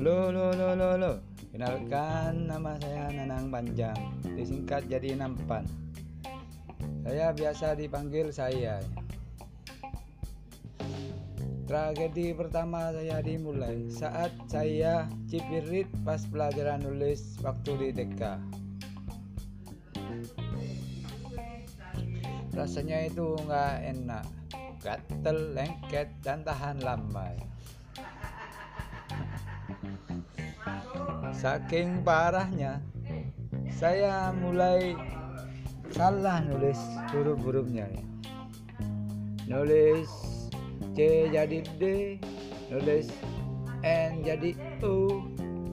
Perkenalkan nama saya Nanang Panjang. Disingkat jadi Nampan Saya biasa dipanggil saya. Tragedi pertama saya dimulai saat saya cipirit pas pelajaran nulis waktu di TK Rasanya itu nggak enak. Gatel, lengket, dan tahan lama Saking parahnya, saya mulai salah nulis huruf-hurufnya. Nulis C jadi D, nulis N jadi U.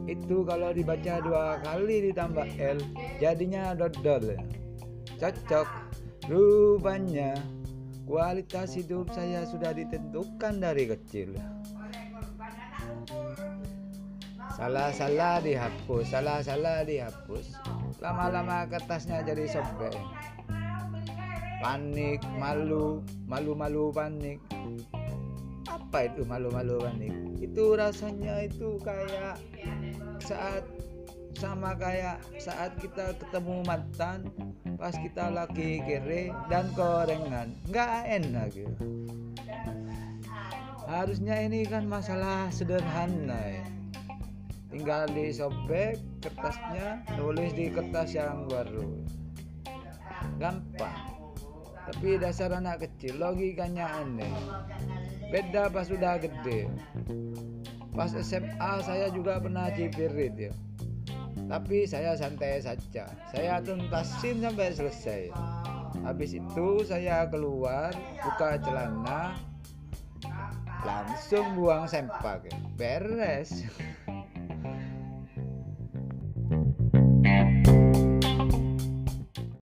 Itu kalau dibaca dua kali ditambah L, jadinya dodol. Cocok. Rupanya kualitas hidup saya sudah ditentukan dari kecil salah-salah dihapus salah-salah dihapus. Lama-lama kertasnya jadi sobek. Panik malu malu-malu panik. Apa itu malu-malu panik? Itu rasanya itu kayak saat sama kayak saat kita ketemu mantan pas kita lagi kere dan korengan. Nggak enak gitu. Harusnya ini kan masalah sederhana ya tinggal disobek kertasnya tulis di kertas yang baru. Gampang. Tapi dasar anak kecil logikanya aneh. Beda pas sudah gede. Pas SMA saya juga pernah cipirit ya. Tapi saya santai saja. Saya tuntasin sampai selesai. Habis itu saya keluar buka celana langsung buang sempak. Beres